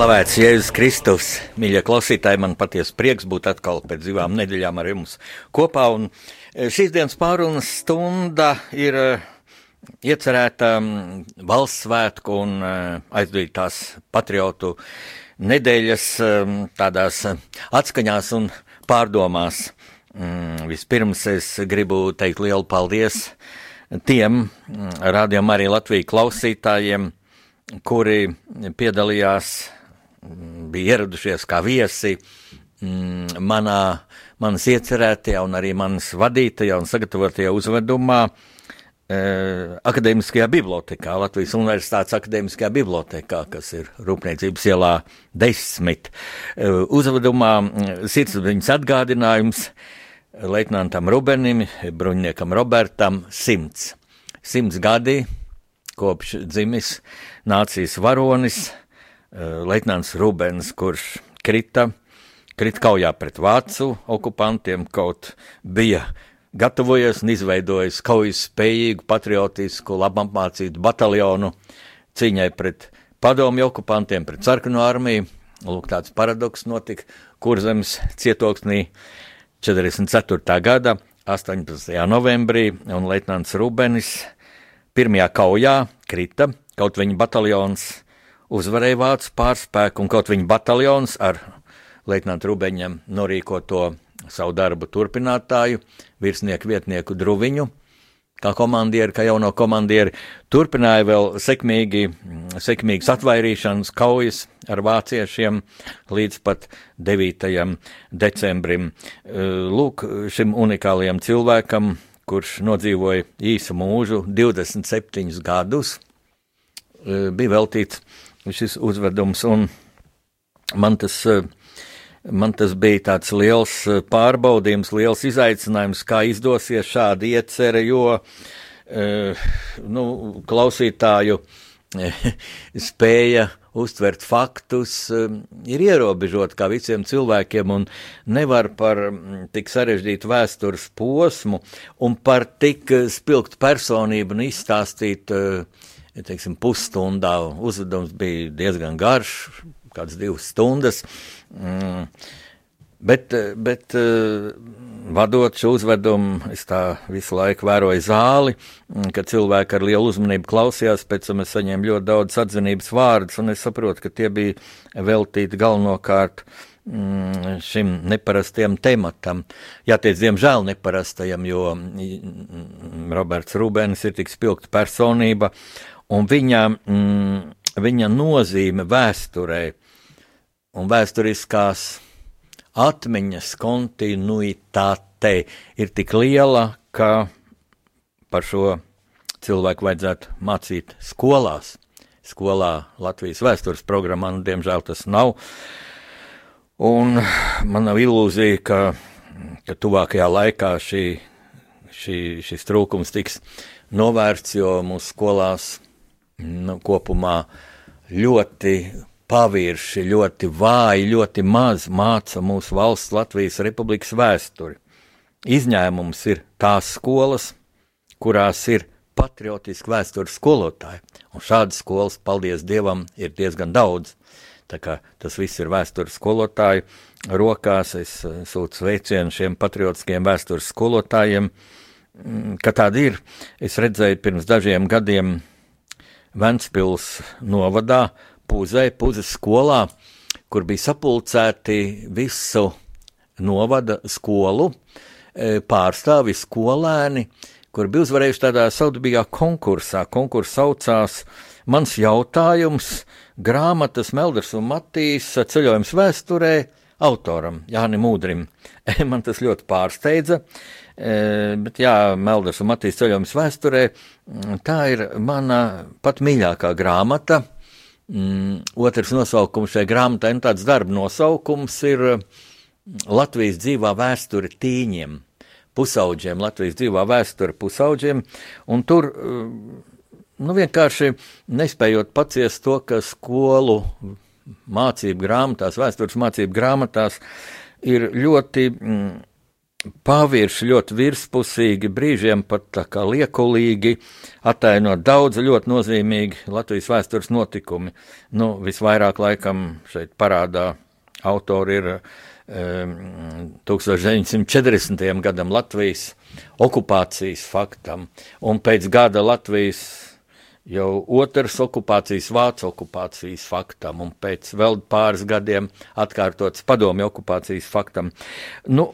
Slavēts Jēzus Kristus, mīļie klausītāji, man patiesi prieks būt atkal pēc divām nedēļām ar jums kopā. Un e, šīs dienas pārunas stunda ir iecerēta mm, valsts svētku un eh, aizdotās patriotu nedēļas tādās atskaņās un pārdomās. Mm, vispirms es gribu teikt lielu paldies tiem rādījumam arī Latviju klausītājiem, kuri piedalījās, bija ieradušies kā viesi manā, manas iecerētajā un arī manas vadītajā un sagatavotajā uzvedumā Eh, akadēmiskajā bibliotekā, Latvijas Universitātes akadēmiskajā bibliotekā, kas ir Rūpniecības ielā desmit. Eh, uzvedumā mm, sirdsapziņas atgādinājums leitnantam Rubenim, bruņniekam Robertam simts. Simts gadi kopš dzimis nācijas varonis, eh, leitnants Rubens, kurš krita, krita kaujā pret vācu okupantiem, kaut bija gatavojies un izveidojis kaujas spējīgu, patriotisku, labapmācītu bataljonu cīņai pret padomju okupantiem, pret sarkano armiju. Lūk, tāds paradoks notika Kurzemes cietoksnī 44. gada 18. novembrī, un Leitnants Rubenis pirmajā kaujā krita, kaut viņa bataljons uzvarēja vācu pārspēku, un kaut viņa bataljons ar Leitnantu Rubeņam norīkoto savu darbu turpinātāju, virsnieku vietnieku Druviņu, kā komandieri, kā jauno komandieri, turpināja vēl sekmīgi, sekmīgas atvairīšanas kaujas ar vāciešiem līdz pat 9. decembrim. Lūk, šim unikālajam cilvēkam, kurš nodzīvoja īsu mūžu, 27 gadus, bija veltīts šis uzvedums, un man tas uh, Man tas bija tāds liels eh, pārbaudījums, liels izaicinājums, kā izdosies šāda iecerē, jo uh, nu, klausītāju uh, spēja uztvert faktus uh, ir ierobežota kā visiem cilvēkiem, un nevar par mm, tik sarežģītu vēstures posmu un par tik spilgtu personību un izstāstīt, teiksim, pusstundā. Uzvedums bija diezgan garš, kādas divas stundas. Mm. Bet, bet vadot šo uzvedumu, es tā visu laiku vēroju zāli, mm, kad cilvēki ar lielu uzmanību klausījās, pēc tam es saņēmu ļoti daudz atzinības vārdus, un es saprotu, ka tie bija veltīti galvenokārt mm, šim neparastajam tematam. Jāteic, diemžēl neparastajam, jo Roberts Rūbēns ir tik spilgta personība, un viņa, viņa nozīme vēsturē un vēsturiskās atmiņas kontinuitāte ir tik liela, ka par šo cilvēku vajadzētu mācīt skolās. Skolā Latvijas vēstures programmā, nu, diemžēl tas nav. Un man nav ilūzija, ka, ka tuvākajā laikā šī, šī, šis trūkums tiks novērsts, jo mūsu skolās nu, kopumā ļoti pavirši, ļoti vāji, ļoti maz māca mūsu valsts Latvijas Republikas vēsturi. Izņēmums ir tās skolas, kurās ir patriotiski vēstures skolotāji, un šādas skolas, paldies Dievam, ir diezgan daudz. Tā kā tas viss ir vēstures skolotāju rokās, es eh, sūtu sveicienu šiem patriotiskiem vēstures skolotājiem, mm, ka tāda ir. Es redzēju pirms dažiem gadiem Ventspils novadā, Puzē, Puzes skolā, kur bija sapulcēti visu novada skolu e, pārstāvi, skolēni, kur bija uzvarējuši tādā saudabīgā konkursā. Konkurs saucās Mans jautājums - grāmatas Melders un Matīs ceļojums vēsturē autoram, Jānim Udrim. Man tas ļoti pārsteidza. Bet, jā, Melders un Matīs ceļojums vēsturē, tā ir mana pat mīļākā grāmata. Mm, otrs nosaukums šai grāmatai, un tāds darba nosaukums ir Latvijas dzīvā vēsture tīņiem, pusauģiem, Latvijas dzīvā vēsture pusauģiem, un tur, nu, vienkārši nespējot paciest to, ka skolu mācību grāmatās, vēstures mācību grāmatās ir ļoti mm, pavirši, ļoti virspusīgi, brīžiem pat tā kā liekulīgi attēlot daudz ļoti nozīmīgi Latvijas vēstures notikumi. Nu, visvairāk laikam šeit parādā autori ir um, 1940. gadam Latvijas okupācijas faktam, un pēc gada Latvijas jau otrs okupācijas, vācu okupācijas faktam, un pēc vēl pāris gadiem atkārtots padomju okupācijas faktam. Nu,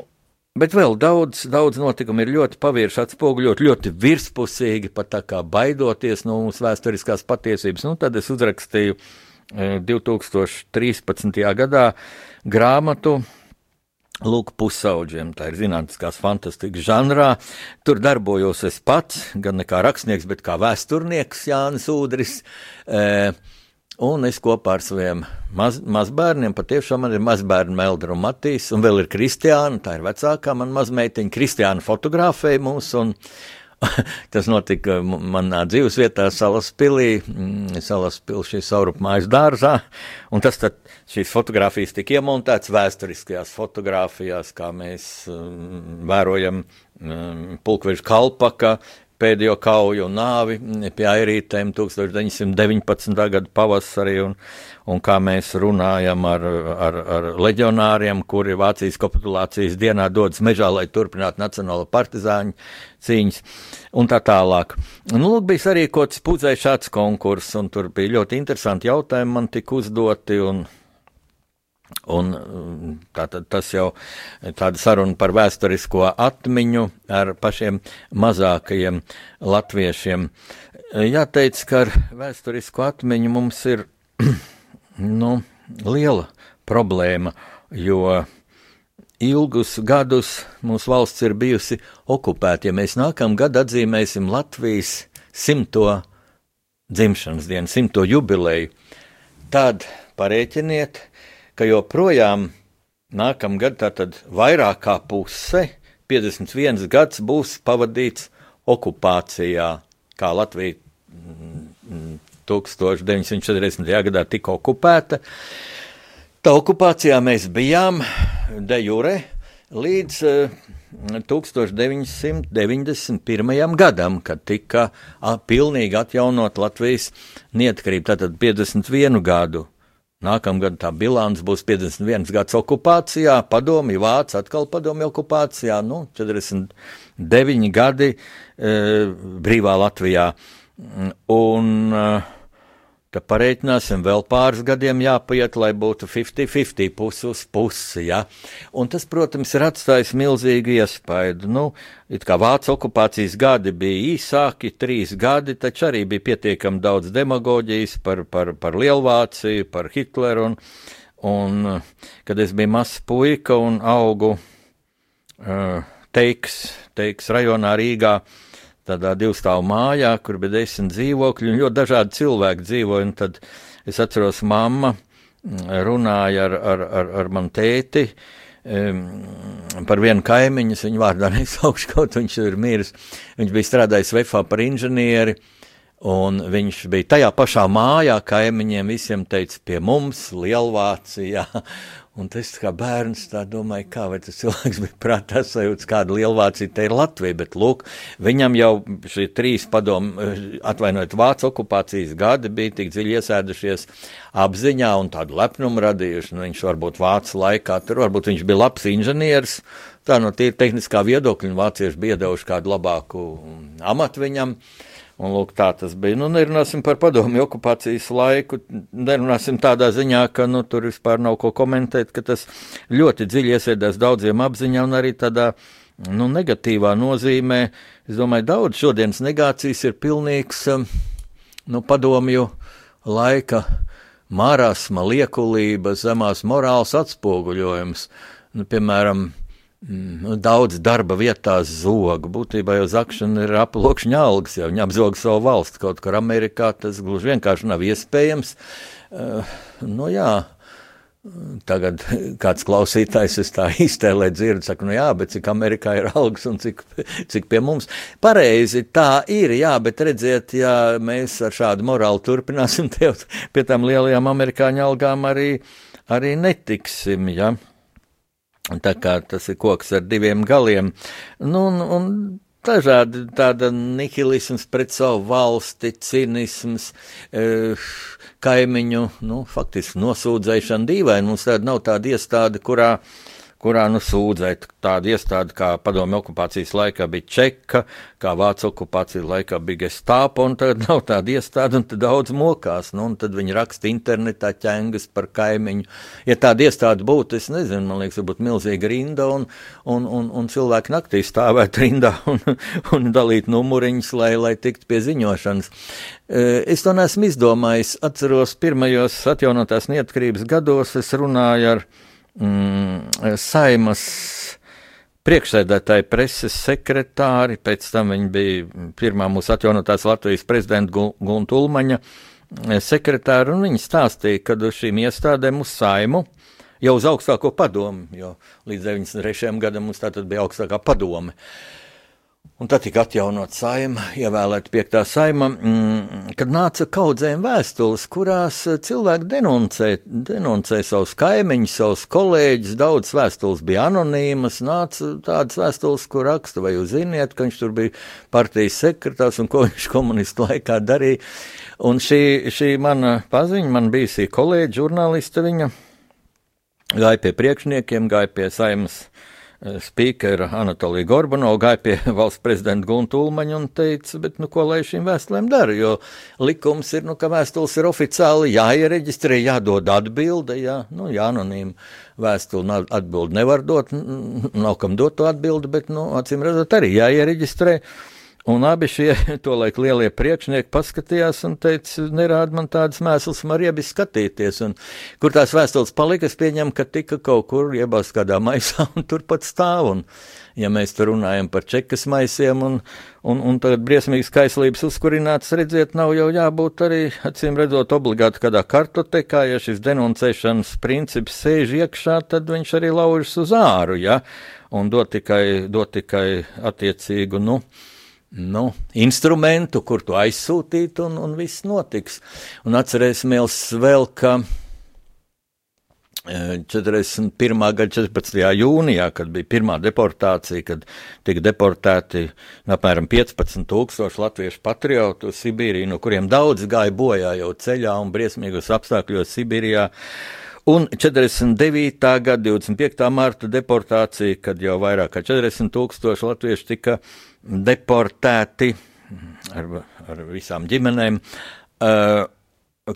Bet vēl daudz, daudz notikumu ir ļoti pavirši atspoguļot, ļoti virspusīgi, pat tā kā baidoties no mūsu vēsturiskās patiesības. Nu, tad es uzrakstīju 2013. E, gadā grāmatu Lūk, pusauģiem, tā ir zinātniskās fantastikas žanrā. Tur darbojos es pats, gan kā rakstnieks, bet kā vēsturnieks Jānis Udris. E, un es kopā ar saviem maz, mazbērniem, patiešām man ir mazbērni Meldra un Matīs, un vēl ir Kristiāna, tā ir vecākā man mazmeitiņa. Kristiāna fotografēja mūs, un, Tas notika manā dzīves vietā, Salas pilī, mm, Salas pilī šī saurup mājas dārzā, un tas tad šīs fotogrāfijas tika iemontēts vēsturiskajās fotogrāfijās, kā mēs um, vērojam um, pulkveža kalpaka pēdējo kauju un nāvi pie airītēm 1919. gada pavasarī, un, un kā mēs runājam ar, ar, ar leģionāriem, kuri Vācijas kapitulācijas dienā dodas mežā, lai turpinātu nacionālo partizāņu cīņas, un tā tālāk. Nu, lūk, bija arī kaut kāds pudzēs šāds konkurss, un tur bija ļoti interesanti jautājumi man tika uzdoti, un Un tātad tas jau tāda saruna par vēsturisko atmiņu ar pašiem mazākajiem latviešiem. Jāteic, ka ar vēsturisko atmiņu mums ir nu, liela problēma, jo ilgus gadus mūsu valsts ir bijusi okupēta. Ja mēs nākamā gada atzīmēsim Latvijas simto dzimšanas dienu, simto jubileju, tad parēķiniet, ka joprojām nākamgad tātad vairāk kā puse, 51 gads būs pavadīts okupācijā, kā Latvija 1940. Mm, gadā tika okupēta. Tā okupācijā mēs bijām de jure līdz 1991. Eh, gadam, kad tika pilnīgi atjaunot Latvijas neatkarība, tātad 51 gadu Nākamgad tā bilants būs 51 gads okupācijā, padomi vāc atkal padomi okupācijā, nu, 49 gadi e, brīvā Latvijā. Un e, Tad pareiķināsim vēl pāris gadiem jāpaiet, lai būtu 50-50 pusi uz pusi. Ja? Un tas, protams, ir atstājis milzīgu iespaidu. Nu, it kā vācu okupācijas gadi bija īsāki, trīs gadi, taču arī bija pietiekami daudz demagoģijas par, par, par Lielvāciju, par Hitleru. Un, un, kad es biju mazs puika un augu uh, teiks, teiks rajonā Rīgā, uh, tādā divstāvu mājā, kur bija desmit dzīvokļi, un ļoti dažādi cilvēki dzīvoja. Tad es atceros, mamma mm, runāja ar, ar, ar, ar manu tēti. Um, par vienu kaimiņu, viņa vārdā nesaukšu, kaut viņš ir miris. Viņš bija strādājis Vefā par inženieri, un viņš bija tajā pašā mājā, kaimiņiem visiem teica, pie mums, Lielvācijā. Un es kā bērns domāju, kā tas cilvēks bija prātā sajūts, kāda lielvācija te ir Latvija, bet lūk, viņam jau šie trīs padomu, atvainojot vācu okupācijas gadi, bija tik dziļi iesēdušies apziņā un tādu lepnumu radījuši. Nu, viņš varbūt vācu laikā, tur varbūt viņš bija labs inženieris, tā no tīri tehniskā viedokļa, un vācieši bija devuši kādu labāku amatu viņam. Uh, Un lūk, tā tas bija. Nu, nerunāsim par padomju okupācijas laiku, nerunāsim tādā ziņā, ka nu, tur vispār nav ko komentēt, ka tas ļoti dziļi iesēdās daudziem apziņā un arī tādā nu, negatīvā nozīmē. Es domāju, daudz šodienas negācijas ir pilnīgs um, nu, padomju laika marasma, liekulība, zemās morāls atspoguļojums. Nu, piemēram, daudz darba vietās zoga. Būtībā jau zakšana ir aploksņa algas, jau viņi apzog savu valsti. Kaut kur Amerikā tas gluži vienkārši nav iespējams. Uh, nu, jā, Tagad kāds klausītājs es tā iztēlē dzirdu, saka, nu jā, bet cik Amerikā ir algas un cik, cik pie mums. Pareizi, tā ir, jā, bet redziet, ja mēs ar šādu morālu turpināsim, tev pie tām lielajām amerikāņu algām arī, arī netiksim, jā. Tā kā tas ir koks ar diviem galiem. Nu, un, un dažādi tāda nihilisms pret savu valsti, cinisms, e, kaimiņu, nu, faktiski nosūdzēšana dīvaini. Mums tāda nav tāda iestāde, kurā kurā nu sūdzēt tādu iestādi, kā padomju okupācijas laikā bija Čeka, kā Vācu okupācijas laikā bija Gestāpa, un tad nav tāda iestāde, un tad daudz mokās, nu, tad viņi raksta internetā ķengas par kaimiņu. Ja tāda iestāde būtu, es nezinu, man liekas, varbūt milzīga rinda, un, un, un, un cilvēki naktī stāvētu rindā un, un dalīt numuriņus, lai, lai tiktu pie ziņošanas. E, es to neesmu izdomājis. Atceros, pirmajos atjaunotās neatkarības gados es runāju ar mm, saimas priekšsēdētāji, preses sekretāri, pēc tam viņa bija pirmā mūsu atjaunotās Latvijas prezidenta Gunta Ulmaņa eh, sekretāra, un viņa stāstīja, ka uz šīm iestādēm uz saimu jau uz augstāko padomu, jo līdz 93. gadam mums tā tad bija augstākā padome. Uh, Un tad tika atjaunot saima, ievēlēta piektā saima, mm, kad nāca kaudzēm vēstules, kurās cilvēki denuncē, denuncē savus kaimiņus, savus kolēģus. Daudz vēstules bija anonīmas, nāca tādas vēstules, kur raksta, vai jūs ziniet, ka viņš tur bija partijas sekretārs un ko viņš komunistu laikā darīja. Un šī, šī mana paziņa, man bijusī kolēģi, žurnāliste, viņa gāja pie priekšniekiem, gāja pie saimas spīkera Anatolija Gorbanova gāja pie valsts prezidenta Gunta Ulmaņa un teica, bet nu ko lai šīm vēstulēm dara, jo likums ir, nu, ka vēstules ir oficiāli jāiereģistrē, jādod atbilde, jā, nu, jāanonīma vēstuli atbildi nevar dot, nav kam dot to atbildi, bet, nu, acīm redzot, arī jāiereģistrē. Un abi šie tolaik lielie priekšnieki paskatījās un teica, nerāda man tādas mēslas, man riebi skatīties. Un, kur tās vēstules palika, es pieņemu, ka tika kaut kur iebāzt kādā maisā un turpat stāv. Un, ja mēs tur runājam par čekas maisiem un, un, un tagad briesmīgas kaislības uzkurināts, redziet, nav jau jābūt arī, acīm redzot, obligāti kādā kartotekā, ja šis denuncēšanas princips sēž iekšā, tad viņš arī laužas uz āru, ja, un dot tikai, dot tikai attiecīgu, nu, nu, instrumentu, kur to aizsūtīt, un, un viss notiks. Un atcerēsimies vēl, ka 41. gada 14. jūnijā, kad bija pirmā deportācija, kad tika deportēti apmēram 15,000 latviešu patriotu uz Sibīriju, no kuriem daudz gāja bojā jau ceļā un briesmīgos apstākļos Sibīrijā. Un 49. gada 25. marta deportācija, kad jau vairāk kā 40 tūkstoši latviešu tika deportēti ar, ar visām ģimenēm, uh,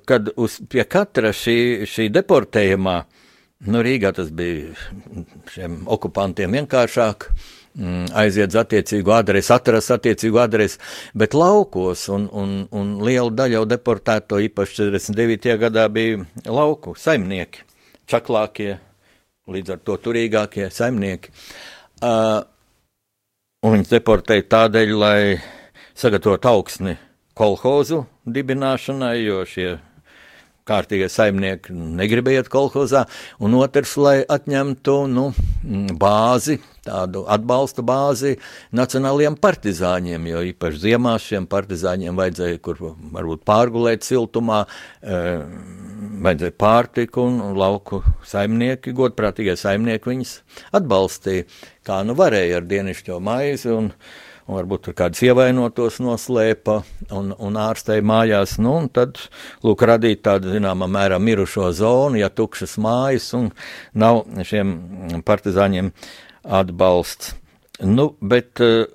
kad uz, pie katra šī, šī deportējumā, nu Rīgā tas bija šiem okupantiem vienkāršāk, mm, aiziet uz attiecīgu adresi, atrast attiecīgu adresi, bet laukos un, un, un liela daļa jau deportēto, īpaši 49. gadā bija lauku saimnieki, čaklākie, līdz ar to turīgākie saimnieki. Uh, un viņus deportēja tādēļ, lai sagatavotu augsni kolhozu dibināšanai, jo šie kārtīgie saimnieki negribēja iet kolhozā, un otrs, lai atņemtu nu, bāzi, tādu atbalsta bāzi nacionālajiem partizāņiem, jo īpaši ziemā šiem partizāņiem vajadzēja kur varbūt pārgulēt siltumā, e, vajadzēja pārtiku, un lauku saimnieki, godprātīgie saimnieki viņus atbalstīja, kā nu varēja ar dienišķo maizi un un varbūt tur kādus ievainotos noslēpa un, un ārstēja mājās. Nu, un tad, lūk, radīt tādu, zināmā mērā, mirušo zonu, ja tukšas mājas un nav šiem partizāņiem atbalsts. Nu, bet uh,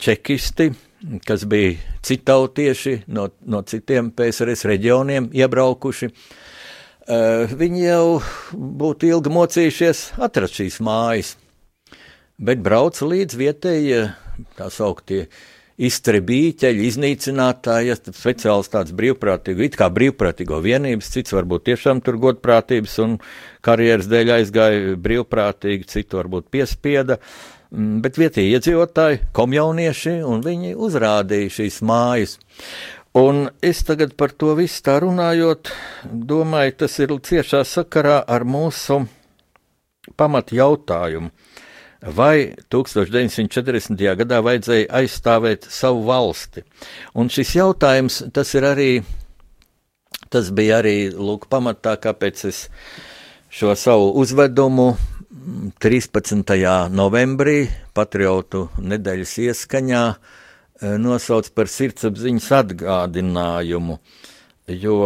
čekisti, kas bija citautieši no, no citiem PSRS reģioniem iebraukuši, uh, viņi jau būtu ilgi mocījušies atrast šīs mājas bet brauca līdz vietējie tā sauktie iztrebīķeļi, iznīcinātāji, speciāls tāds brīvprātīgo, it kā brīvprātīgo vienības, cits varbūt tiešām tur godprātības un karjeras dēļ aizgāja brīvprātīgi, citu varbūt piespieda. Mm, bet vietējie iedzīvotāji, komjaunieši, un viņi uzrādīja šīs mājas. Un es tagad par to visu tā runājot, domāju, tas ir ciešā sakarā ar mūsu pamat jautājumu. Vai 1940. gadā vajadzēja aizstāvēt savu valsti? Un šis jautājums, tas ir arī, tas bija arī, lūk, pamatā, kāpēc es šo savu uzvedumu 13. novembrī patriotu nedēļas ieskaņā eh, nosauc par sirdsapziņas atgādinājumu, jo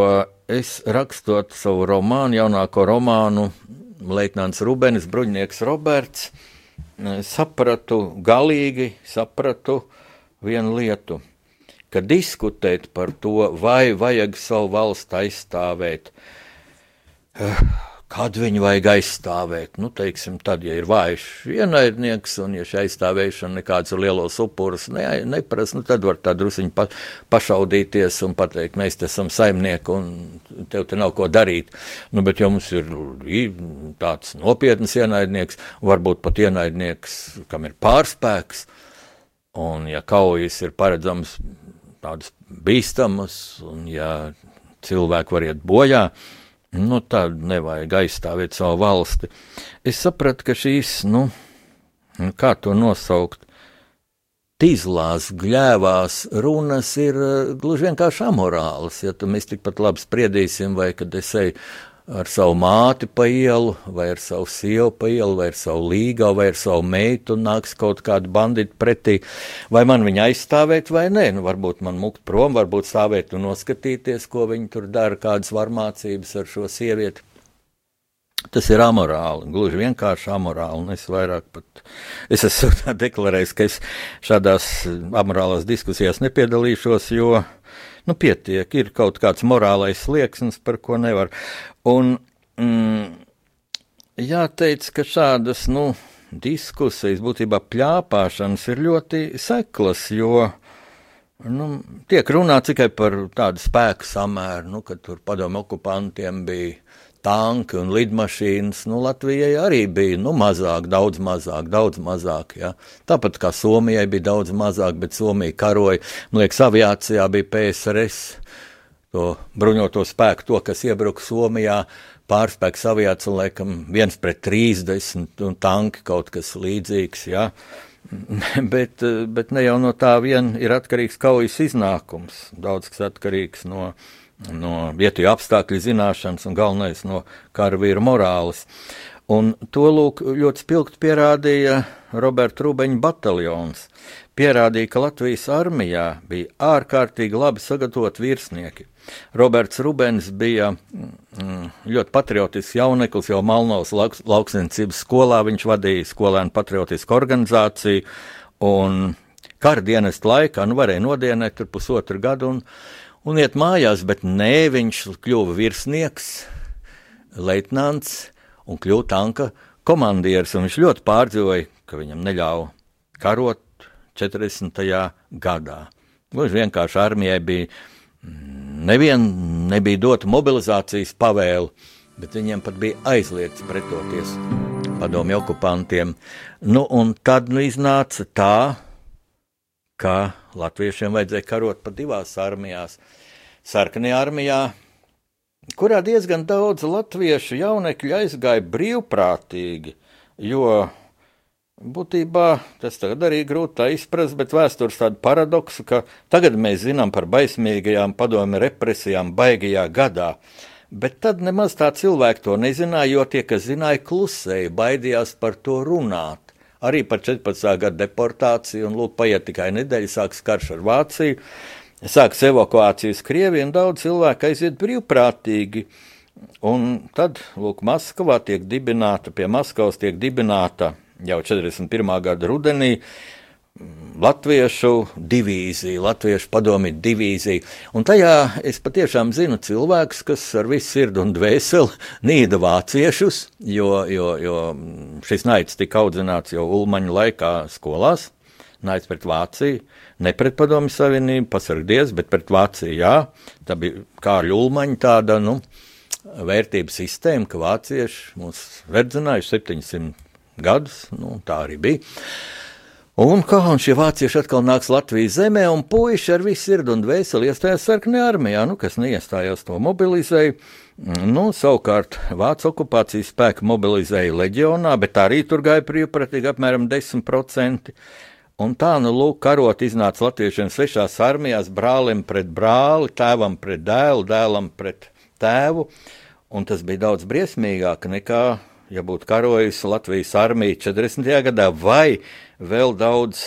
es rakstot savu romānu, jaunāko romānu, Leitnants Rubenis, Bruņnieks Roberts, sapratu, galīgi sapratu vienu lietu, ka diskutēt par to, vai vajag savu valstu aizstāvēt, eh, Kad viņu vajag aizstāvēt? Nu, teiksim, tad, ja ir vājš ienaidnieks, un ja šī aizstāvēšana nekāds lielos upurus ne, neprasa, nu, tad var tā drusiņi pa, pašaudīties un pateikt, mēs te esam saimnieki un tev te nav ko darīt. Nu, bet ja mums ir tāds nopietns ienaidnieks, varbūt pat ienaidnieks, kam ir pārspēks, un ja kaujas ir paredzams tādas bīstamas, un ja cilvēki var iet bojā, Nu, tad nevajag aizstāvēt savu valsti. Es sapratu, ka šīs, nu, kā to nosaukt, tīzlās, gļēvās runas ir uh, gluži vienkārši amorālas. Ja mēs tikpat labi spriedīsim, vai kad es eju ar savu māti pa ielu, vai ar savu sievu pa ielu, vai ar savu līgu, vai ar savu meitu, un nāks kaut kāda bandita pretī. Vai man viņa aizstāvēt, vai nē, nu, varbūt man mukt prom, varbūt stāvēt un noskatīties, ko viņi tur dara, kādas varmācības ar šo sievieti. Tas ir amorāli, gluži vienkārši amorāli. Es vairāk pat, es esmu deklarējis, ka es šādās amorālās diskusijās nepiedalīšos, jo, nu, pietiek, ir kaut kāds morālais slieksnis, par ko nevar. Un mm, jāteic, ka šādas nu, diskusijas, būtībā plāpāšanas ir ļoti seklas, jo nu, tiek runāts tikai par tādu spēku samēru, nu, kad tur padomu okupantiem bija tanki un lidmašīnas. Nu, Latvijai arī bija nu, mazāk, daudz mazāk, daudz mazāk. Ja. Tāpat kā Somijai bija daudz mazāk, bet Somija karoja. Man liekas, aviācijā bija PSRS to bruņoto spēku, to, kas iebruka Somijā, pārspēks aviācija, laikam, viens pret 30 un tanki kaut kas līdzīgs. Ja? bet, bet ne jau no tā vien ir atkarīgs kaujas iznākums. Daudz kas atkarīgs no, no vietēju apstākļu zināšanas un galvenais no karavīru morāles. Un to lūk ļoti spilgti pierādīja Roberta Rūbeņa bataljons. Pierādīja, ka Latvijas armijā bija ārkārtīgi labi sagatavoti virsnieki. Roberts Rubens bija mm, ļoti patriotisks jauneklis, jau Malnovas lauks, lauksniecības skolā viņš vadīja skolēnu patriotisku organizāciju, un kara dienesta laikā nu, varēja nodienēt tur pusotru gadu un, un iet mājās, bet nē, viņš kļuva virsnieks, leitnants un kļuva tanka komandieris, viņš ļoti pārdzīvoja, ka viņam neļāva karot 40. gadā. Gluži vienkārši armijai bija Nevien nebija dota mobilizācijas pavēle, bet viņiem pat bija aizliegts pretoties padomju okupantiem. Nu, un tad nu, iznāca tā, ka latviešiem vajadzēja karot pa divās armijās. Sarkanajā armijā, kurā diezgan daudz latviešu jaunekļu aizgāja brīvprātīgi, jo Būtībā tas tagad arī grūti izprast, bet vēstures tādu paradoksu, ka tagad mēs zinām par baismīgajām padomju represijām baigajā gadā. Bet tad nemaz tā cilvēki to nezināja, jo tie, kas zināja, klusēja, baidījās par to runāt. Arī par 14. gadu deportāciju, un lūk, paiet tikai nedēļa, sāks karš ar Vāciju, sāks evakuācijas Krieviju, un daudz cilvēku aiziet brīvprātīgi. Un tad, lūk, Maskavā tiek dibināta, pie Maskavas tiek dibināta jau 41. gada rudenī. Latviešu divīzija, Latviešu padomi divīzija. Un tajā es patiešām zinu cilvēkus, kas ar visu sirdi un dvēseli nīda vāciešus, jo, jo, jo šis naids tika audzināts jau Ulmaņa laikā skolās, naids pret Vāciju, ne pret Padomju Savienību, pasargdies, bet pret Vāciju, jā. Tā bija kā ļulmaņa tāda, nu, vērtību sistēma, ka vācieši mūs verdzinājuši 700 gadus, nu, tā arī bija. Un kā un šie vācieši atkal nāks Latvijas zemē, un puiši ar visu sirdi un dvēseli iestājās sarkanajā armijā, nu, kas neiestājās to mobilizēja. Nu, savukārt Vācijas okupācijas spēki mobilizēja leģionā, bet arī tur gāja brīvprātīgi apmēram 10%. Un tā, nu, lūk, karot iznāca latviešiem svešās armijās, brālim pret brāli, tēvam pret dēlu, dēlam pret tēvu, un tas bija daudz briesmīgāk nekā, ja būtu karojusi Latvijas armija 40. gadā, vai vēl daudz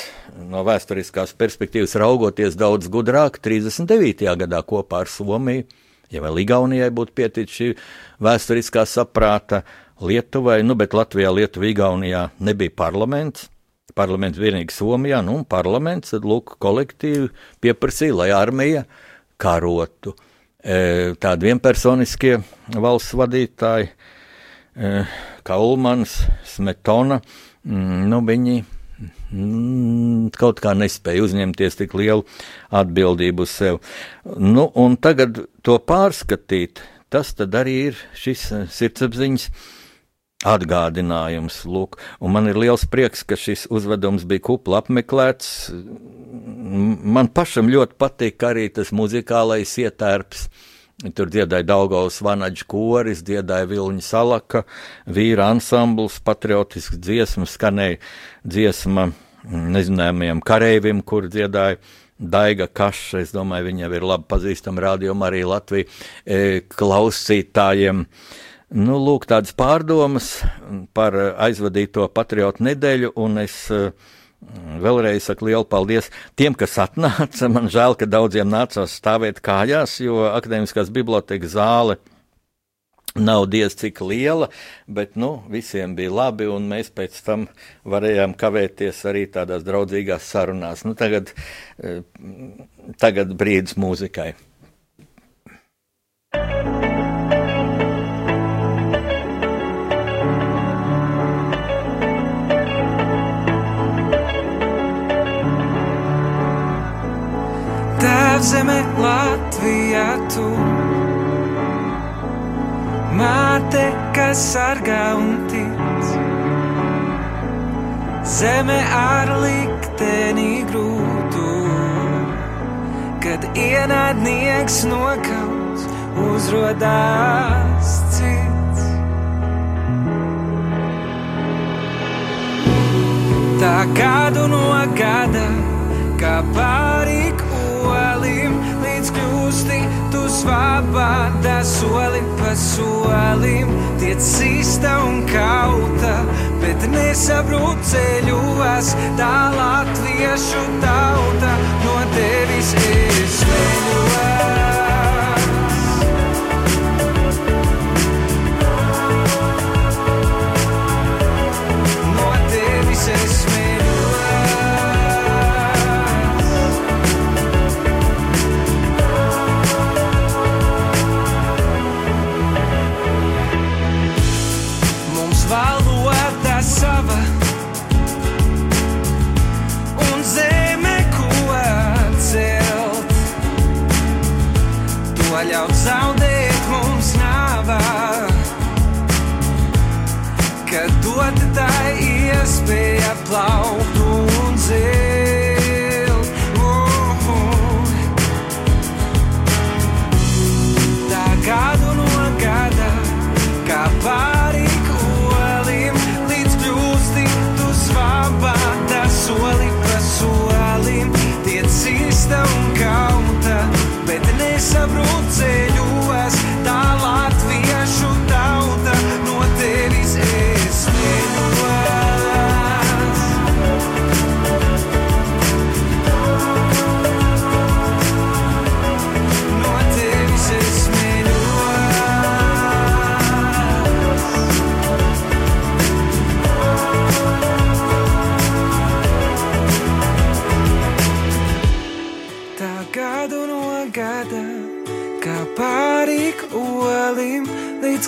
no vēsturiskās perspektīvas raugoties daudz gudrāk 39. gadā kopā ar Somiju. Ja vēl Igaunijai būtu pieticis šī vēsturiskā saprāta, Lietuvai, nu, bet Latvijā, Lietuvā, Igaunijā nebija parlaments. Parlaments vienīgi Somijā, nu, un parlaments, tad, lūk, kolektīvi pieprasīja, lai armija karotu. E, tādi vienpersoniskie valsts vadītāji, e, kā Ulmans, Smetona, mm, nu, viņi mm, kaut kā nespēja uzņemties tik lielu atbildību uz sevi. Nu, un tagad to pārskatīt, tas arī ir šis e, sirdsapziņas atgādinājums. Lūk, un man ir liels prieks, ka šis uzvedums bija kupla apmeklēts man pašam ļoti patīk arī tas muzikālais ietērps. Tur dziedāja Daugaus Vanaģa koris, dziedāja Vilņa Salaka, vīra ansambls, patriotisks dziesmas, skanēja dziesma nezināmajam kareivim, kur dziedāja Daiga Kaša, es domāju, viņa ir labi pazīstama rādījuma arī Latviju e, klausītājiem. Nu, lūk, tādas pārdomas par aizvadīto patriotu nedēļu, un es uh, Vēlreiz saku lielu paldies tiem, kas atnāca. Man žēl, ka daudziem nācās stāvēt kājās, jo akadēmiskās bibliotekas zāle nav diez cik liela, bet nu, visiem bija labi, un mēs pēc tam varējām kavēties arī tādās draudzīgās sarunās. Nu, tagad, eh, tagad brīdis mūzikai. Zeme Latvijā tu. Māte, kas sargā un tic, zeme ar likteni grūtu, kad ienaidnieks nokauts, uzrodās cits. Tā kādu no gada, kā pārīk solim, līdz kļūsti tu svabāda soli pa solim. Tiec sista un kauta, bet nesabrūt ceļos, tā latviešu tauta no tevis es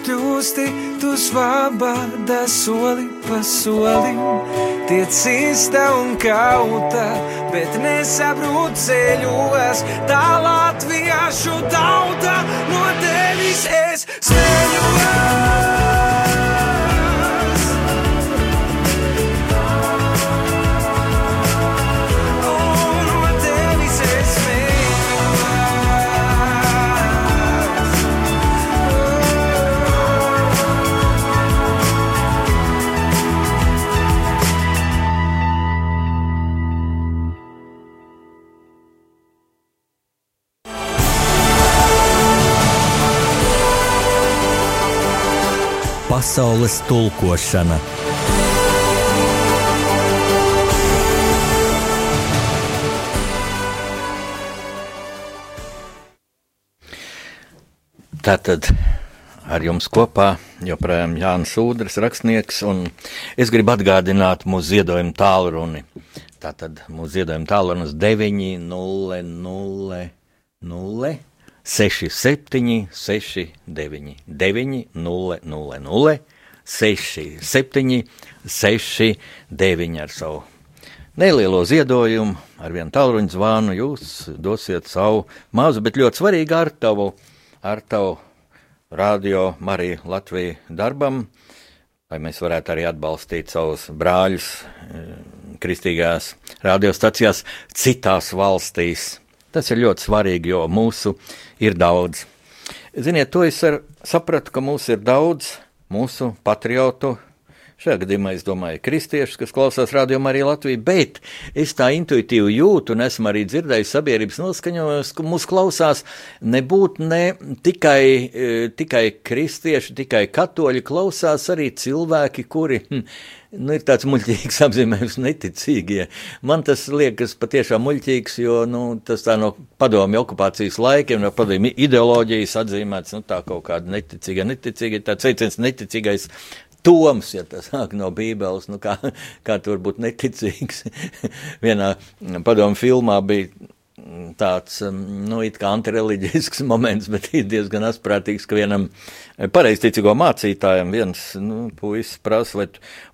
kļūsti, tu svabāda soli pa solim, tiek cista un kauta, bet nesabrūt ceļos. Tā latviešu tauta no tevis es smējos. Pasaules tulkošana Tātad ar jums kopā joprojām Jānis Udrs, rakstnieks, un es gribu atgādināt mūsu ziedojumu tālruni. Tātad mūsu ziedojuma tālrunis 900 67 69 900 67 69 ar savu nelielo ziedojumu, ar vienu tālruņa zvanu. Jūs dosiet savu mazu, bet ļoti svarīgu ar tavu, ar tavu radio Mariju Latviju darbam, lai mēs varētu arī atbalstīt savus brāļus eh, kristīgās radiostacijās citās valstīs. Tas ir ļoti svarīgi, jo mūsu ir daudz. Ziniet, to es sapratu, ka mūsu ir daudz, mūsu patriotu. Šajā gadījumā es domāju, kristiešus, kas klausās rādījumā arī Latviju, bet es tā intuitīvi jūtu un esmu arī dzirdējis sabiedrības noskaņojums, ka mūs klausās nebūt ne tikai, eh, tikai kristieši, tikai katoļi, klausās arī cilvēki, kuri hm, nu, ir tāds muļķīgs apzīmējums, neticīgie. Man tas liekas patiešām muļķīgs, jo nu, tas tā no padomju okupācijas laikiem, no padomju ideoloģijas atzīmēts, nu, tā kaut kāda neticīga, neticīga, tāds veiciens neticīgais. Toms, ja tas nāk no Bībeles, nu kā, kā tur būt neticīgs. Vienā padomu filmā bija tāds, nu, antireliģisks moments, bet ir diezgan asprātīgs, ka vienam pareizticīgo mācītājam viens, nu, puisis prasa, vai,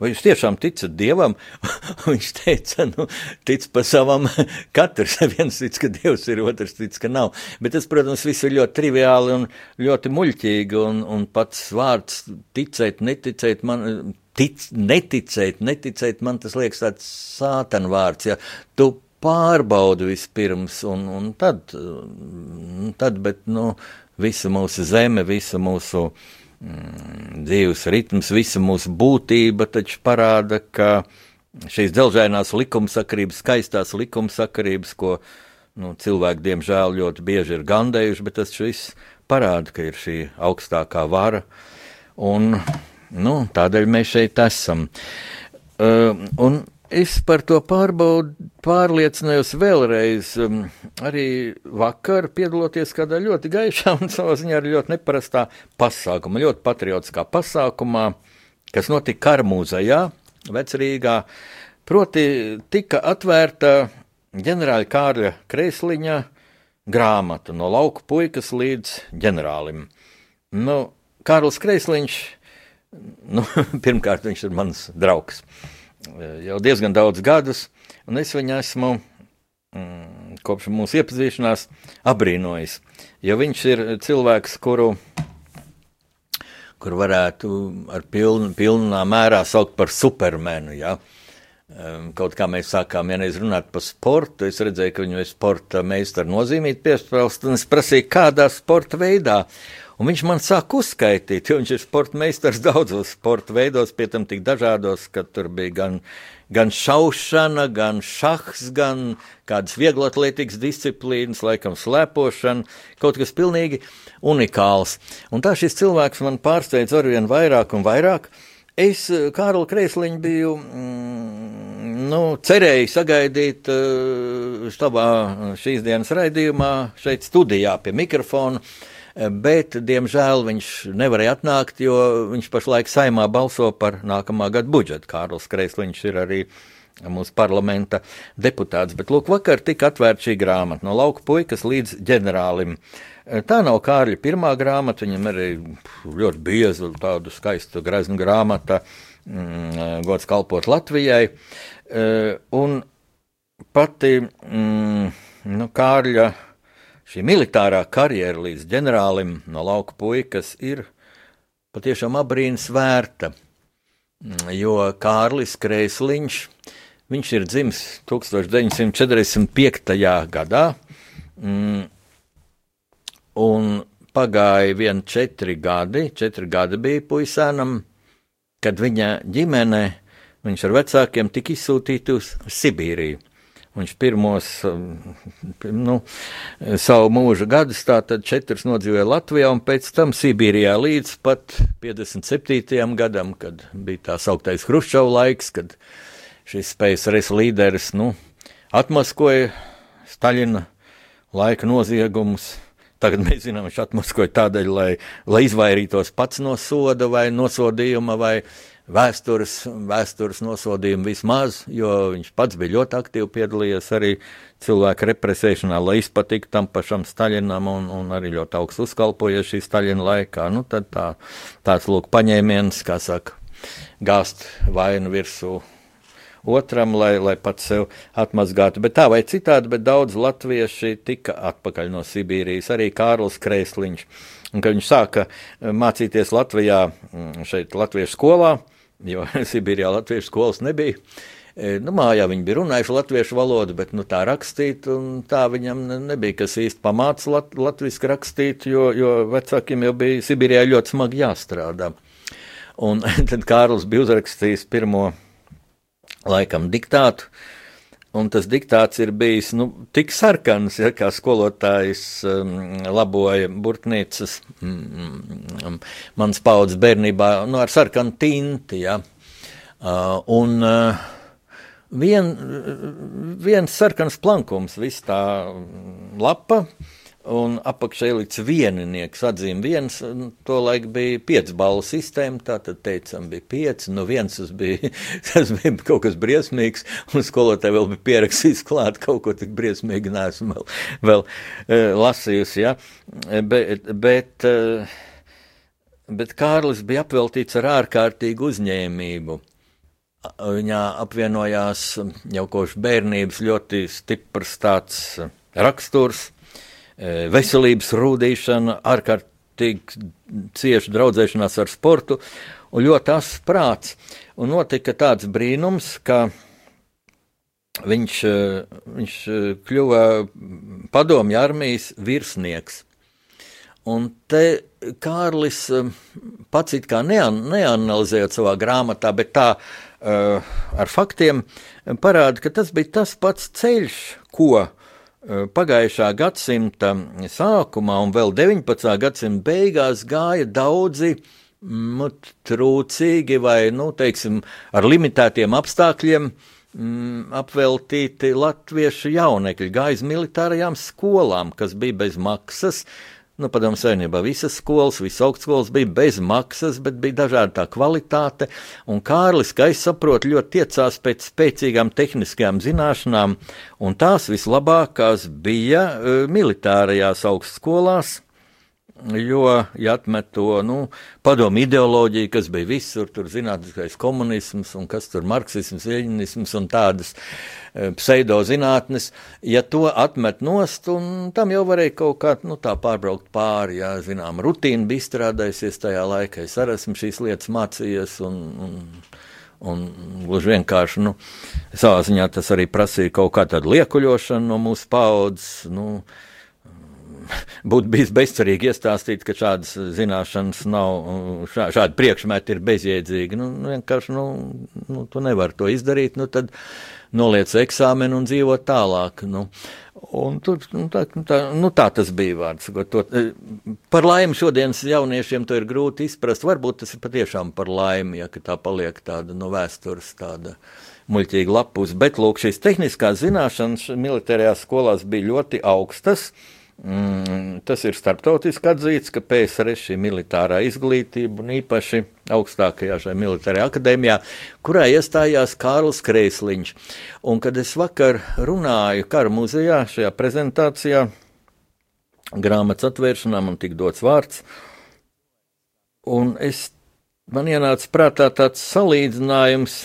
vai jūs tiešām ticat Dievam? Viņš teica, nu, tic pa savam, katrs viens tic, ka Dievs ir, otrs tic, ka nav. Bet tas, protams, viss ir ļoti triviāli un ļoti muļķīgi, un, un pats vārds ticēt, neticēt, man, tic, neticēt, neticēt, man tas liekas tāds sātana vārds, ja tu pārbaudi vispirms, un, un tad, mm, tad, bet, nu, visa mūsu zeme, visa mūsu mm, dzīves ritms, visa mūsu būtība taču parāda, ka šīs dzelžainās likumsakarības, skaistās likumsakarības, ko nu, cilvēki diemžēl ļoti bieži ir gandējuši, bet tas viss parāda, ka ir šī augstākā vara, un nu, tādēļ mēs šeit esam. Uh, un es par to pārbaudu, pārliecinājos vēlreiz. Um, arī vakar piedaloties kādā ļoti gaišā un savā ziņā arī ļoti neparastā pasākumā, ļoti patriotiskā pasākumā, kas notika Karmūzajā, Vecrīgā. Proti, tika atvērta ģenerāļa Kārļa Kreisliņa grāmata no lauku puikas līdz ģenerālim. Nu, Kārlis Kreisliņš, nu, pirmkārt, viņš ir mans draugs jau diezgan daudz gadus, un es viņu esmu mm, kopš mūsu iepazīšanās abrīnojis. Jo viņš ir cilvēks, kuru, kur varētu ar pilnu, pilnā mērā saukt par supermenu. Ja? Kaut kā mēs sākām vienreiz runāt par sportu, es redzēju, ka viņu ir sporta meistara nozīmīt piesprāst, un es prasīju, kādā sporta veidā. Un viņš man sāk uzskaitīt, jo viņš ir sporta meistars daudzos sporta veidos, pie tam tik dažādos, ka tur bija gan, gan šaušana, gan šahs, gan kādas vieglatlētīgas disciplīnas, laikam slēpošana, kaut kas pilnīgi unikāls. Un tā šis cilvēks man pārsteidz arvien vairāk un vairāk. Es Kārlu Kreisliņu biju mm, nu, cerēju sagaidīt uh, štabā šīs dienas raidījumā, šeit studijā pie mikrofona. Bet, diemžēl, viņš nevarēja atnākt, jo viņš pašlaik saimā balso par nākamā gada budžetu. Kārlis Kreisliņš ir arī mūsu parlamenta deputāts. Bet, lūk, vakar tika atvērta šī grāmata no lauka puikas līdz ģenerālim. Tā nav Kārļa pirmā grāmata, viņam arī ļoti bieza, tādu skaistu greznu grāmata. mm, gods kalpot Latvijai. Un pati mm, nu, Kārļa šī militārā karjera līdz ģenerālim no lauka puikas ir patiešām abrīnas vērta, jo Kārlis Kreisliņš, viņš ir dzimis 1945. gadā, mm, un pagāja vien četri gadi, četri gadi bija puisēnam, kad viņa ģimene, viņš ar vecākiem tika izsūtīti uz Sibīriju. Viņš pirmos um, nu, savu mūža gadus, tātad četrus nodzīvoja Latvijā, un pēc tam Sibīrijā līdz pat 57. gadam, kad bija tā sauktais Hruščova laiks, kad šis PSRS līderis nu, atmaskoja Staļina laika noziegumus. Tagad mēs zinām, viņš atmaskoja tādēļ, lai, lai izvairītos pats no soda vai nosodījuma vai vēstures, vēstures nosodījumu vismaz, jo viņš pats bija ļoti aktīvi piedalījies arī cilvēku represēšanā, lai izpatiktu tam pašam Staļinam un, un arī ļoti augstu uzkalpojies šī Staļina laikā. Nu, tad tā, tāds lūk paņēmiens, kā saka, gāzt vainu virsū otram, lai, lai pats sev atmazgātu. Bet tā vai citādi, bet daudz latvieši tika atpakaļ no Sibīrijas, arī Kārlis Kreisliņš. Un, kad viņš sāka mācīties Latvijā, šeit Latviešu skolā, jo Sibīrijā latviešu skolas nebija. E, nu, mājā viņi bija runājuši latviešu valodu, bet nu, tā rakstīt, tā viņam nebija kas īsti pamācis lat, latviešu rakstīt, jo, jo vecākiem jau bija Sibīrijā ļoti smagi jāstrādā. Un tad Kārlis bija uzrakstījis pirmo laikam diktātu, Un tas diktāts ir bijis nu, tik sarkans, ja, kā skolotājs um, laboja burtnīcas um, mans paudzes bērnībā, nu, ar sarkanu tinti. Ja. Uh, un uh, vien, viens sarkans plankums, viss tā lapa. Uh, un apakšā ielikts vieninieks, atzīme viens, to laiku bija pieci balvu sistēma, tā tad teicam bija pieci, nu viens tas bija, tas bija kaut kas briesmīgs, un skolotāji vēl bija pierakstījis klāt kaut ko tik briesmīgi, neesmu vēl, vēl uh, lasījusi, ja, bet, bet, uh, bet Kārlis bija apveltīts ar ārkārtīgu uzņēmību. Viņā apvienojās jau kopš bērnības ļoti stiprs tāds raksturs, E, veselības rūdīšana, ārkārtīgi cieša draudzēšanās ar sportu un ļoti asins prāts. Un notika tāds brīnums, ka viņš, e, viņš e, kļuva padomju armijas virsnieks. Un te Kārlis pats it kā nean, neanalizējot savā grāmatā, bet tā uh, ar faktiem parāda, ka tas bija tas pats ceļš, ko uh, Eh, pagājušā gadsimta sākumā un vēl 19. gadsimta beigās gāja daudzi nu, trūcīgi vai, nu, teiksim, ar limitētiem apstākļiem mm, apveltīti latviešu jaunekļi, gāja uz militārajām skolām, kas bija bez maksas, uh, Nu, padomu savienībā visas skolas, visas augstskolas bija bez maksas, bet bija dažāda tā kvalitāte. Un Kārlis, kā es saprotu, ļoti tiecās pēc spēcīgām tehniskajām zināšanām, un tās vislabākās bija uh, militārajās augstskolās. Jo, ja atmet to nu, padomu ideoloģiju, kas bija visur, tur zinātniskais komunisms un kas tur marksisms, leņķisms un tādas e, pseidozinātnes, ja to atmet nost, un tam jau varēja kaut kā nu, tā pārbraukt pāri, jā, zinām, rutīna bija izstrādājusies tajā laikā, es arī esmu šīs lietas mācījies un, un Un gluži vienkārši, nu, savā ziņā tas arī prasīja kaut kādu liekuļošanu no mūsu paudzes. Nu, uh, būtu bijis bezcerīgi iestāstīt, ka šādas zināšanas nav, šā, šādi priekšmeti ir bezjēdzīgi. Nu, nu, vienkārši, nu, nu, tu nevari to izdarīt, nu, tad noliec eksāmenu un dzīvo tālāk. Nu. Un tur, nu, tā, nu, tā, nu, tā tas bija vārds. To, e, par laimi šodienas jauniešiem to ir grūti izprast. Varbūt tas ir patiešām par laimi, ja tā paliek tāda no vēstures tāda muļķīga lapus. Bet, lūk, šīs tehniskās zināšanas militārajās skolās bija ļoti augstas. Uh, Mm, tas ir starptautiski atzīts, ka PSRS šī militārā izglītība un īpaši augstākajā šajā militārajā akadēmijā, kurā iestājās Kārls Kreisliņš. Un kad es vakar runāju kara muzejā šajā prezentācijā, grāmatas atvēršanā man tika dots vārds, un es man ienāca prātā tāds salīdzinājums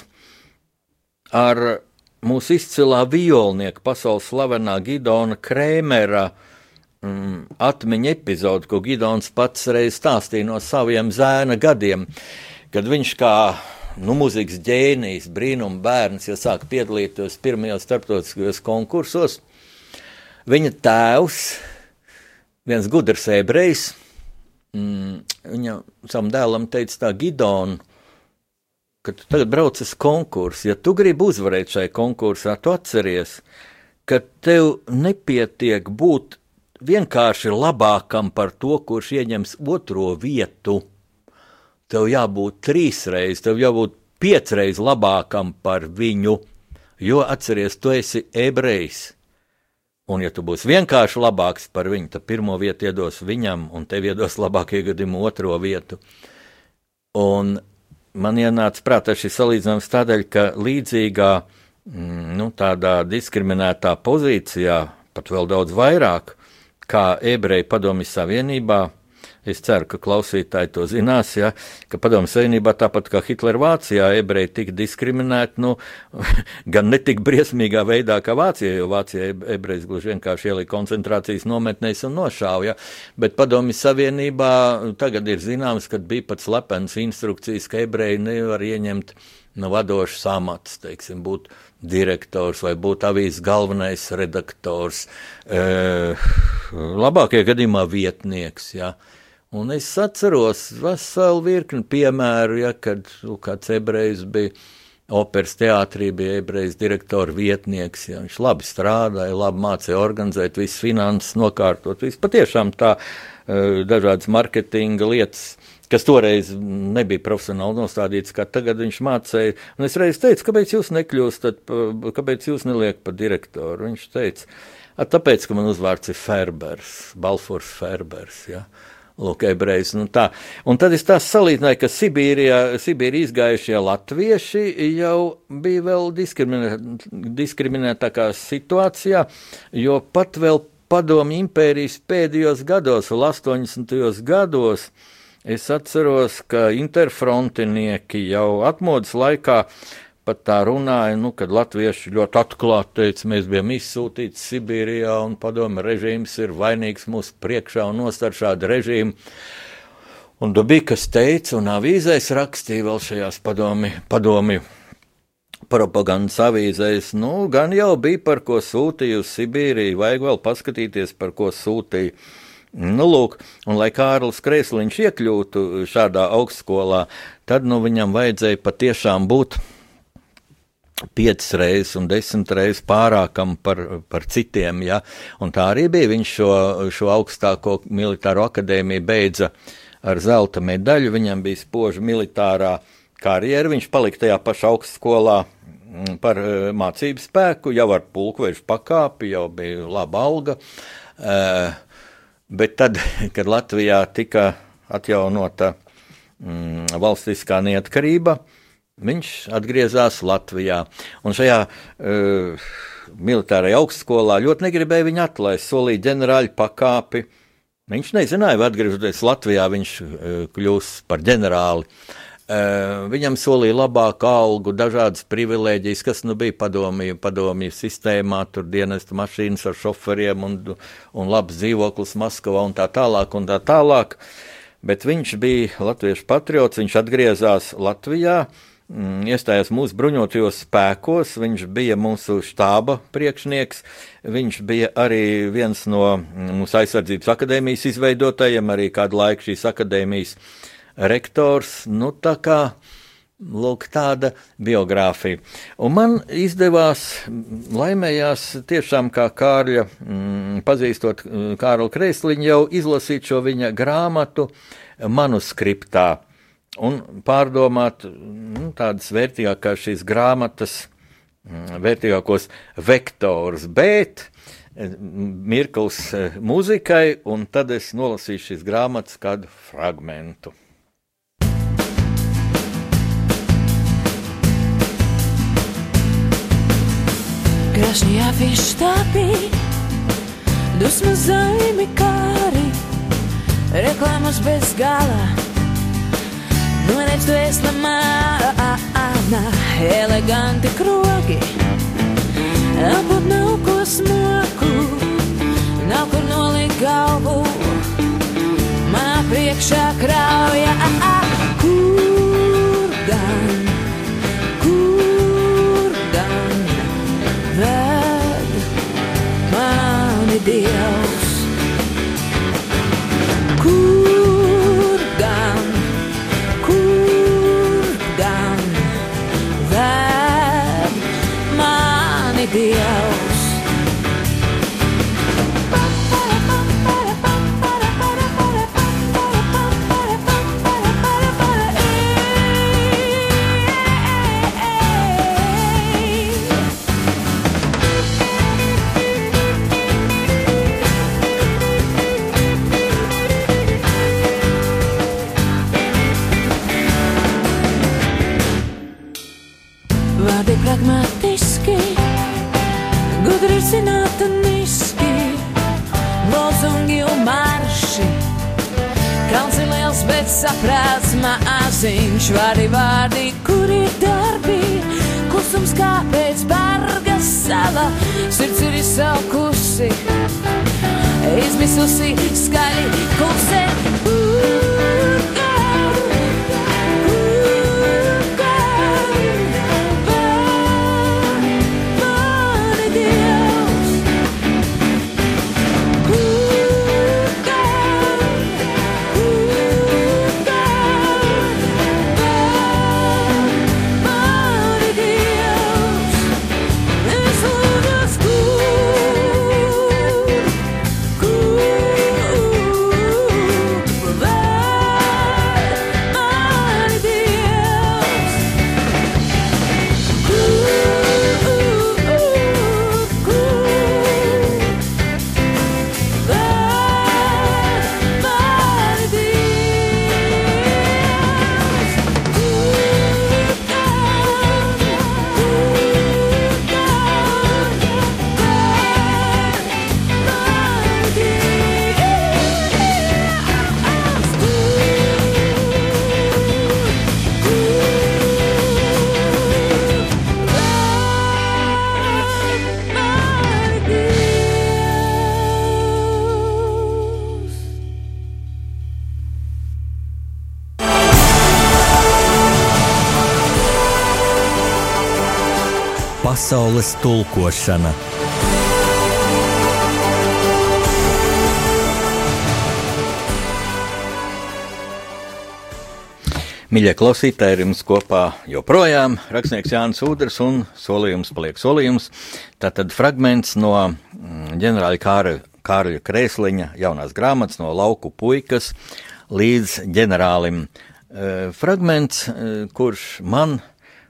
ar mūsu izcilā violnieka, pasaules slavenā Gidona Krēmera mm, atmiņa epizodi, ko Gidons pats reiz stāstīja no saviem zēna gadiem, kad viņš kā nu, mūzikas ģēnijs, brīnuma bērns, ja sāk piedalīties pirmajos starptautiskajos konkursos. Viņa tēvs, viens gudrs ebrejs, mm, viņa savam dēlam teica tā, Gidona, ka tu tagad brauc uz konkursu, ja tu gribi uzvarēt šai konkursā, tu atceries, ka tev nepietiek būt vienkārši labākam par to, kurš ieņems otro vietu. Tev jābūt trīsreiz, tev jābūt piecreiz labākam par viņu, jo atceries, tu esi ebrejs. Un, ja tu būsi vienkārši labāks par viņu, tad pirmo vietu iedos viņam, un tev iedos labākie gadījumi otro vietu. Un man ienāca prātā šis salīdzinājums tādēļ, ka līdzīgā mm, nu, tādā diskriminētā pozīcijā, pat vēl daudz vairāk, kā ebreji padomju savienībā, Es ceru, ka klausītāji to zinās, ja, ka Padomju Savienībā, tāpat kā Hitlera Vācijā, ebreji tika diskriminēti, nu, gan ne tik briesmīgā veidā kā Vācijā, jo Vācijā ebreji gluži vienkārši ielika koncentrācijas nometnēs un nošāva, ja, bet Padomju Savienībā tagad ir zināms, ka bija pat slepenas instrukcijas, ka ebreji nevar ieņemt nu, vadošs amats, teiksim, būt direktors vai būt avīzes galvenais redaktors, e, labākajā gadījumā vietnieks, ja. Un es atceros veselu virkni piemēru, ja, kad nu, kāds ebrejs bija operas teātrī, bija ebrejs direktora vietnieks. Ja, viņš labi strādāja, labi mācīja organizēt, visas finanses nokārtot. Viss patiešām tā e, dažādas marketinga lietas kas toreiz nebija profesionāli nostādīts, kā tagad viņš mācīja. Un es reiz teicu, kāpēc jūs nekļūstat, kāpēc jūs neliekat par direktoru? Viņš teica, tāpēc, ka man uzvārds ir Ferbers, Balfors Ferbers. Ja? Lūk, ebrejs. Nu tā. un tad es tā salīdzināju, ka Sibīrijā, Sibīrijā izgājušie latvieši jau bija vēl diskriminē, diskriminētākā situācijā, jo pat vēl padomju impērijas pēdējos gados, vēl 80. gados, es atceros, ka interfrontinieki jau atmodas laikā pat tā runāja, nu, kad latvieši ļoti atklāti teica, mēs bijām izsūtīti Sibīrijā un padomu režīms ir vainīgs mūsu priekšā un nostar šādu režīmu. Un tu bija, kas teica, un avīzēs rakstīja vēl šajās padomi, padomi propagandas avīzēs, nu, gan jau bija par ko sūtīja uz Sibīriju, vajag vēl paskatīties, par ko sūtīja. Nu, lūk, un lai Kārlis Kreisliņš iekļūtu šādā augstskolā, tad nu, viņam vajadzēja patiešām būt piecas reizes un desmit reizes pārākam par, par citiem. Ja? Un tā arī bija. Viņš šo, šo augstāko militāro akadēmiju beidza ar zelta medaļu. Viņam bija spoža militārā karjera. Viņš palika tajā pašā augstskolā mm, par uh, mācību spēku, jau ar pulkvežu pakāpi, jau bija laba alga. Uh, bet tad, kad Latvijā tika atjaunota mm, valstiskā neatkarība, Viņš atgriezās Latvijā. Un šajā uh, militārajā augstskolā ļoti negribēja viņu atlaist, solīja ģenerāļu pakāpi. Viņš nezināja, vai atgriežoties Latvijā, viņš uh, kļūs par ģenerāli. Uh, viņam solīja labāku algu, dažādas privilēģijas, kas nu bija padomju, padomju sistēmā, tur dienesta mašīnas ar šoferiem un, un labs dzīvoklis Maskavā un tā tālāk. Un tā tālāk. Bet viņš bija latviešu patriots, viņš atgriezās Latvijā. Uh, Mm, iestājās mūsu bruņotajos spēkos, viņš bija mūsu štāba priekšnieks, viņš bija arī viens no mm, mūsu aizsardzības akadēmijas izveidotājiem, arī kādu laiku šīs akadēmijas rektors. Nu, tā kā Lūk, tāda biogrāfija. Un man izdevās, laimējās tiešām kā Kārļa, mm, pazīstot Kārlu Kreisliņu, jau izlasīt šo viņa grāmatu manuskriptā un pārdomāt nu, tādas vērtīgākās šīs grāmatas, mm, vērtīgākos vektorus, bet mirklis eh, muzikai, un tad es nolasīšu šīs grāmatas kādu fragmentu. Viņš stāpīja, dusmas zaimi kāri, reklāmas bez galā Noredz tu esi mana, eleganti krogi. Apud nav ko smoku, nav kur nolikt galvu. Man priekšā krauja, kur maziņš, vārdi, kur ir darbi. Klusums kā pēc barga sala, sirds ir izsalkusi, izmisusi skaļi klusē. Pasaules tulkošana. Mīļie klausītāji, jums kopā joprojām rakstnieks Jānis Udrs un solījums paliek solījums. Tātad fragments no mm, ģenerāļa Kāra, Kārļa Krēsliņa jaunās grāmatas no lauku puikas līdz ģenerālim. E, fragments, e, kurš man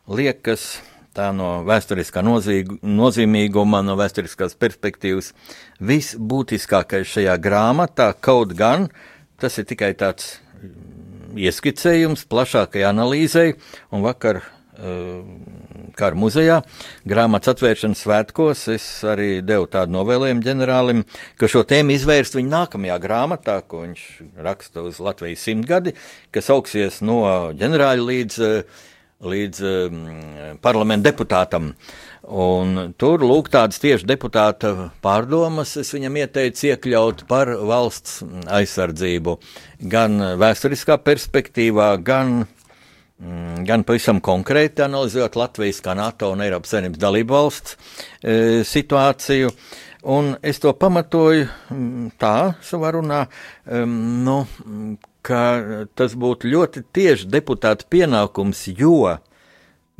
liekas tā no vēsturiskā nozīg, nozīmīguma, no vēsturiskās perspektīvas. Visbūtiskākais šajā grāmatā, kaut gan tas ir tikai tāds ieskicējums plašākai analīzei, un vakar uh, Kara muzejā grāmatas atvēršanas svētkos es arī devu tādu novēlējumu ģenerālim, ka šo tēmu izvērst viņa nākamajā grāmatā, ko viņš raksta uz Latvijas simtgadi, kas auksies no ģenerāļa līdz, uh, līdz um, parlamenta deputātam. Un tur lūk tādas tieši deputāta pārdomas, es viņam ieteicu iekļaut par valsts aizsardzību gan vēsturiskā perspektīvā, gan, mm, gan pavisam konkrēti analizējot Latvijas kā NATO un Eiropas Savienības dalību valsts e, situāciju. Un es to pamatoju mm, tā savā runā, um, nu, ka tas būtu ļoti tieši deputāta pienākums, jo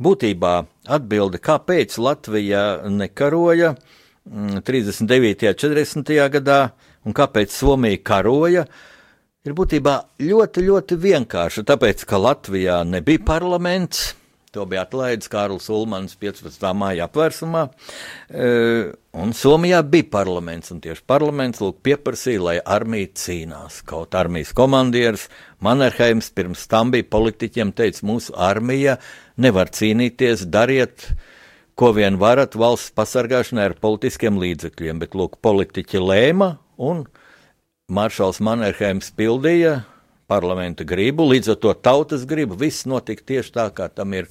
būtībā atbilde, kāpēc Latvija nekaroja mm, 39. un 40. gadā un kāpēc Somija karoja, ir būtībā ļoti, ļoti vienkārša. Tāpēc, ka Latvijā nebija parlaments, to bija atlaidis Kārlis Ulmans 15. māja apvērsumā, e, un Somijā bija parlaments, un tieši parlaments lūk pieprasīja, lai armija cīnās. Kaut armijas komandieris Mannerheims pirms tam bija politiķiem teica, mūsu armija nevar cīnīties, dariet, ko vien varat valsts pasargāšanai ar politiskiem līdzekļiem, bet lūk politiķi lēma, un maršals Mannerheims pildīja parlamenta gribu, līdz ar to tautas gribu. Viss notika tieši tā, kā tam ir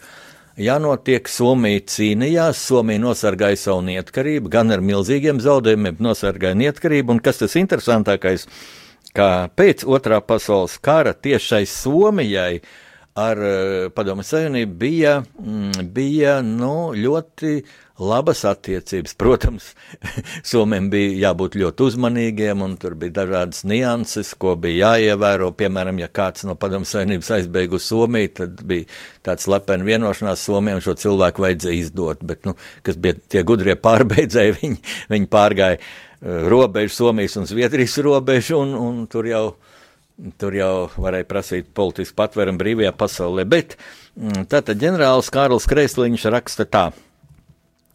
jānotiek. Somija cīnījās, Somija nosargāja savu neatkarību, gan ar milzīgiem zaudējumiem nosargāja neatkarību, un kas tas interesantākais, ka pēc otrā pasaules kara tiešai Somijai ar eh, Padomu Savienību bija, mm, bija nu, ļoti labas attiecības. Protams, Somiem bija jābūt ļoti uzmanīgiem, un tur bija dažādas nianses, ko bija jāievēro. Piemēram, ja kāds no Padomu Savienības aizbēga uz Somiju, tad bija tāds lepeni vienošanās Somijam šo cilvēku vajadzēja izdot, bet, nu, kas bija tie gudrie pārbeidzēji, viņi, viņi pārgāja eh, robežu, Somijas un Zviedrijas robežu, un, un tur jau Tur jau varēja prasīt politisku patvērumu brīvajā pasaulē, bet mm, tātad ģenerālis Kārls Kreisliņš raksta tā.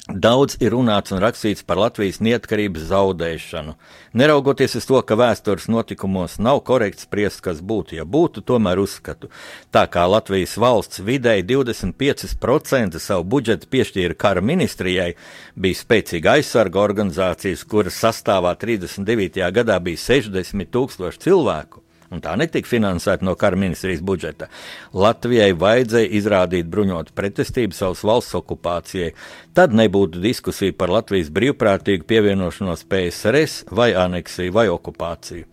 Daudz ir runāts un rakstīts par Latvijas neatkarības zaudēšanu. Neraugoties uz to, ka vēstures notikumos nav korekts spriest, kas būtu, ja būtu, tomēr uzskatu, tā kā Latvijas valsts vidēji 25% savu budžetu piešķīra kara ministrijai, bija spēcīga aizsarga organizācijas, kuras sastāvā 39. gadā bija 60 tūkstoši cilvēku un tā netika finansēta no kara ministrijas budžeta. Latvijai vajadzēja izrādīt bruņotu pretestību savas valsts okupācijai. Tad nebūtu diskusija par Latvijas brīvprātīgu pievienošanos PSRS vai aneksiju vai okupāciju.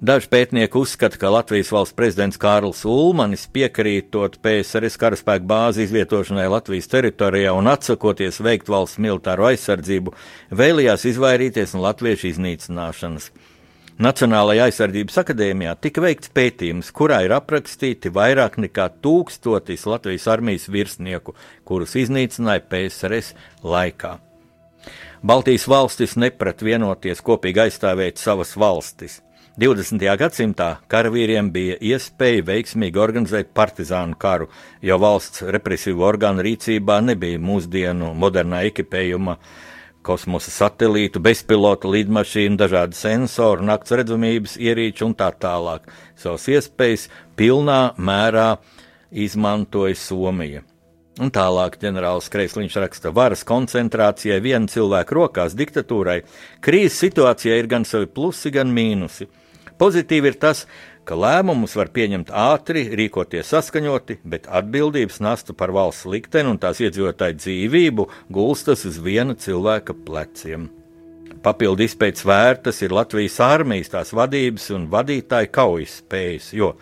Daži pētnieki uzskata, ka Latvijas valsts prezidents Kārls Ulmanis piekrītot PSRS karaspēku bāzi izvietošanai Latvijas teritorijā un atsakoties veikt valsts militāro aizsardzību, vēlējās izvairīties no latviešu iznīcināšanas. Nacionālajā aizsardzības akadēmijā tika veikts pētījums, kurā ir aprakstīti vairāk nekā tūkstotis Latvijas armijas virsnieku, kurus iznīcināja PSRS laikā. Baltijas valstis neprat vienoties kopīgi aizstāvēt savas valstis. 20. gadsimtā karavīriem bija iespēja veiksmīgi organizēt partizānu karu, jo valsts represīvu orgānu rīcībā nebija mūsdienu modernā ekipējuma uh, kosmosa satelītu, bezpilotu lidmašīnu, dažādu sensoru, nakts redzamības ierīču un tā tālāk. Savas iespējas pilnā mērā izmantoja Somija. Un tālāk ģenerālis Kreisliņš raksta, varas koncentrācijai viena cilvēka rokās diktatūrai krīzes situācijā ir gan savi plusi, gan mīnusi. Pozitīvi ir tas, ka lēmumus var pieņemt ātri, rīkoties saskaņoti, bet atbildības nastu par valsts likteni un tās iedzīvotāju dzīvību gulstas uz viena cilvēka pleciem. Papildu izpētes vērtas ir Latvijas armijas, tās vadības un vadītāju kaujas spējas, jo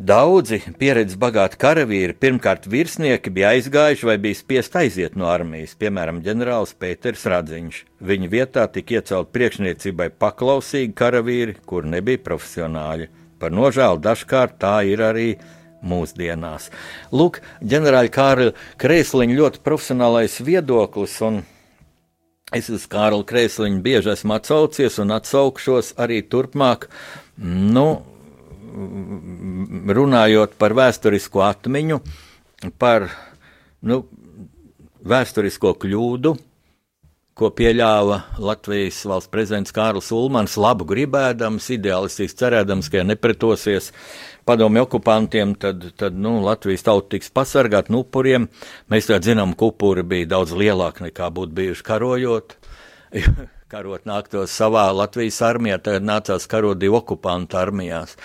Daudzi pieredzes bagāti karavīri, pirmkārt virsnieki, bija aizgājuši vai bija spiest aiziet no armijas, piemēram, ģenerālis Pēters Radziņš. Viņa vietā tika iecelt priekšniecībai paklausīgi karavīri, kur nebija profesionāļi. Par nožēlu dažkārt tā ir arī mūsdienās. Lūk, ģenerāļa Kārļa Krēsliņa ļoti profesionālais viedoklis, un es uz Kārļa Krēsliņa bieži esmu atsaucies un atsaukšos arī turpmāk. Nu, runājot par vēsturisko atmiņu, par nu, vēsturisko kļūdu, ko pieļāva Latvijas valsts prezidents Kārls Ulmans, labu gribēdams, ideālistiski cerēdams, ka ja nepretosies padomju okupantiem, tad, tad nu, Latvijas tauta tiks pasargāta no upuriem. Mēs tā zinām, ka upuri bija daudz lielāki nekā būtu bijuši karojot. Karot nāktos savā Latvijas armijā, tad nācās karot divu okupantu armijās.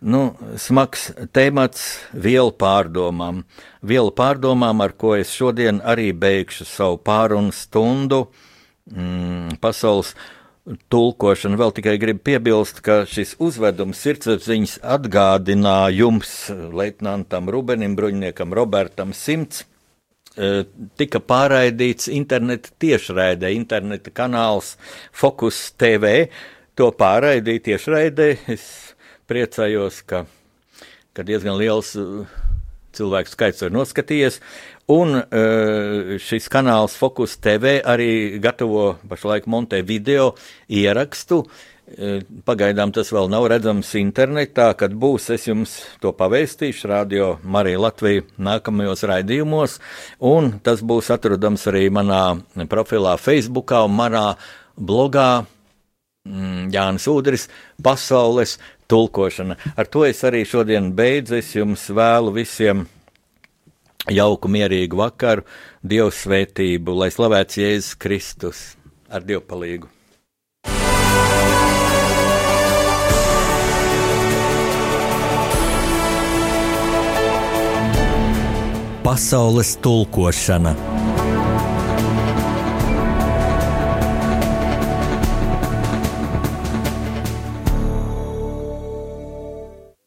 Nu, smags temats vielu pārdomām. Vielu pārdomām, ar ko es šodien arī beigšu savu pārunu stundu. Mm, pasaules tulkošanu vēl tikai gribu piebilst, ka šis uzvedums sirdsapziņas atgādinājums leitnantam Rubenim Bruņniekam Robertam Simts tika pārraidīts interneta tiešraidē, interneta kanāls Focus TV. To pārraidīja tiešraidē. Es priecājos, ka, ka diezgan liels uh, cilvēku skaits ir noskatījies. Un uh, šis kanāls Focus TV arī gatavo pašlaik montē video ierakstu. Uh, pagaidām tas vēl nav redzams internetā, kad būs. Es jums to pavēstīšu, Radio Marija Latvija nākamajos raidījumos, un tas būs atrodams arī manā profilā Facebook un manā blogā mm, Jānis Udris, pasaules tulkošana. Ar to es arī šodien beidzu. Es jums vēlu visiem jauku, mierīgu vakaru, Dieva svētību, lai slavēts Jēzus Kristus ar Dievu palīgu. Pasaules tulkošana.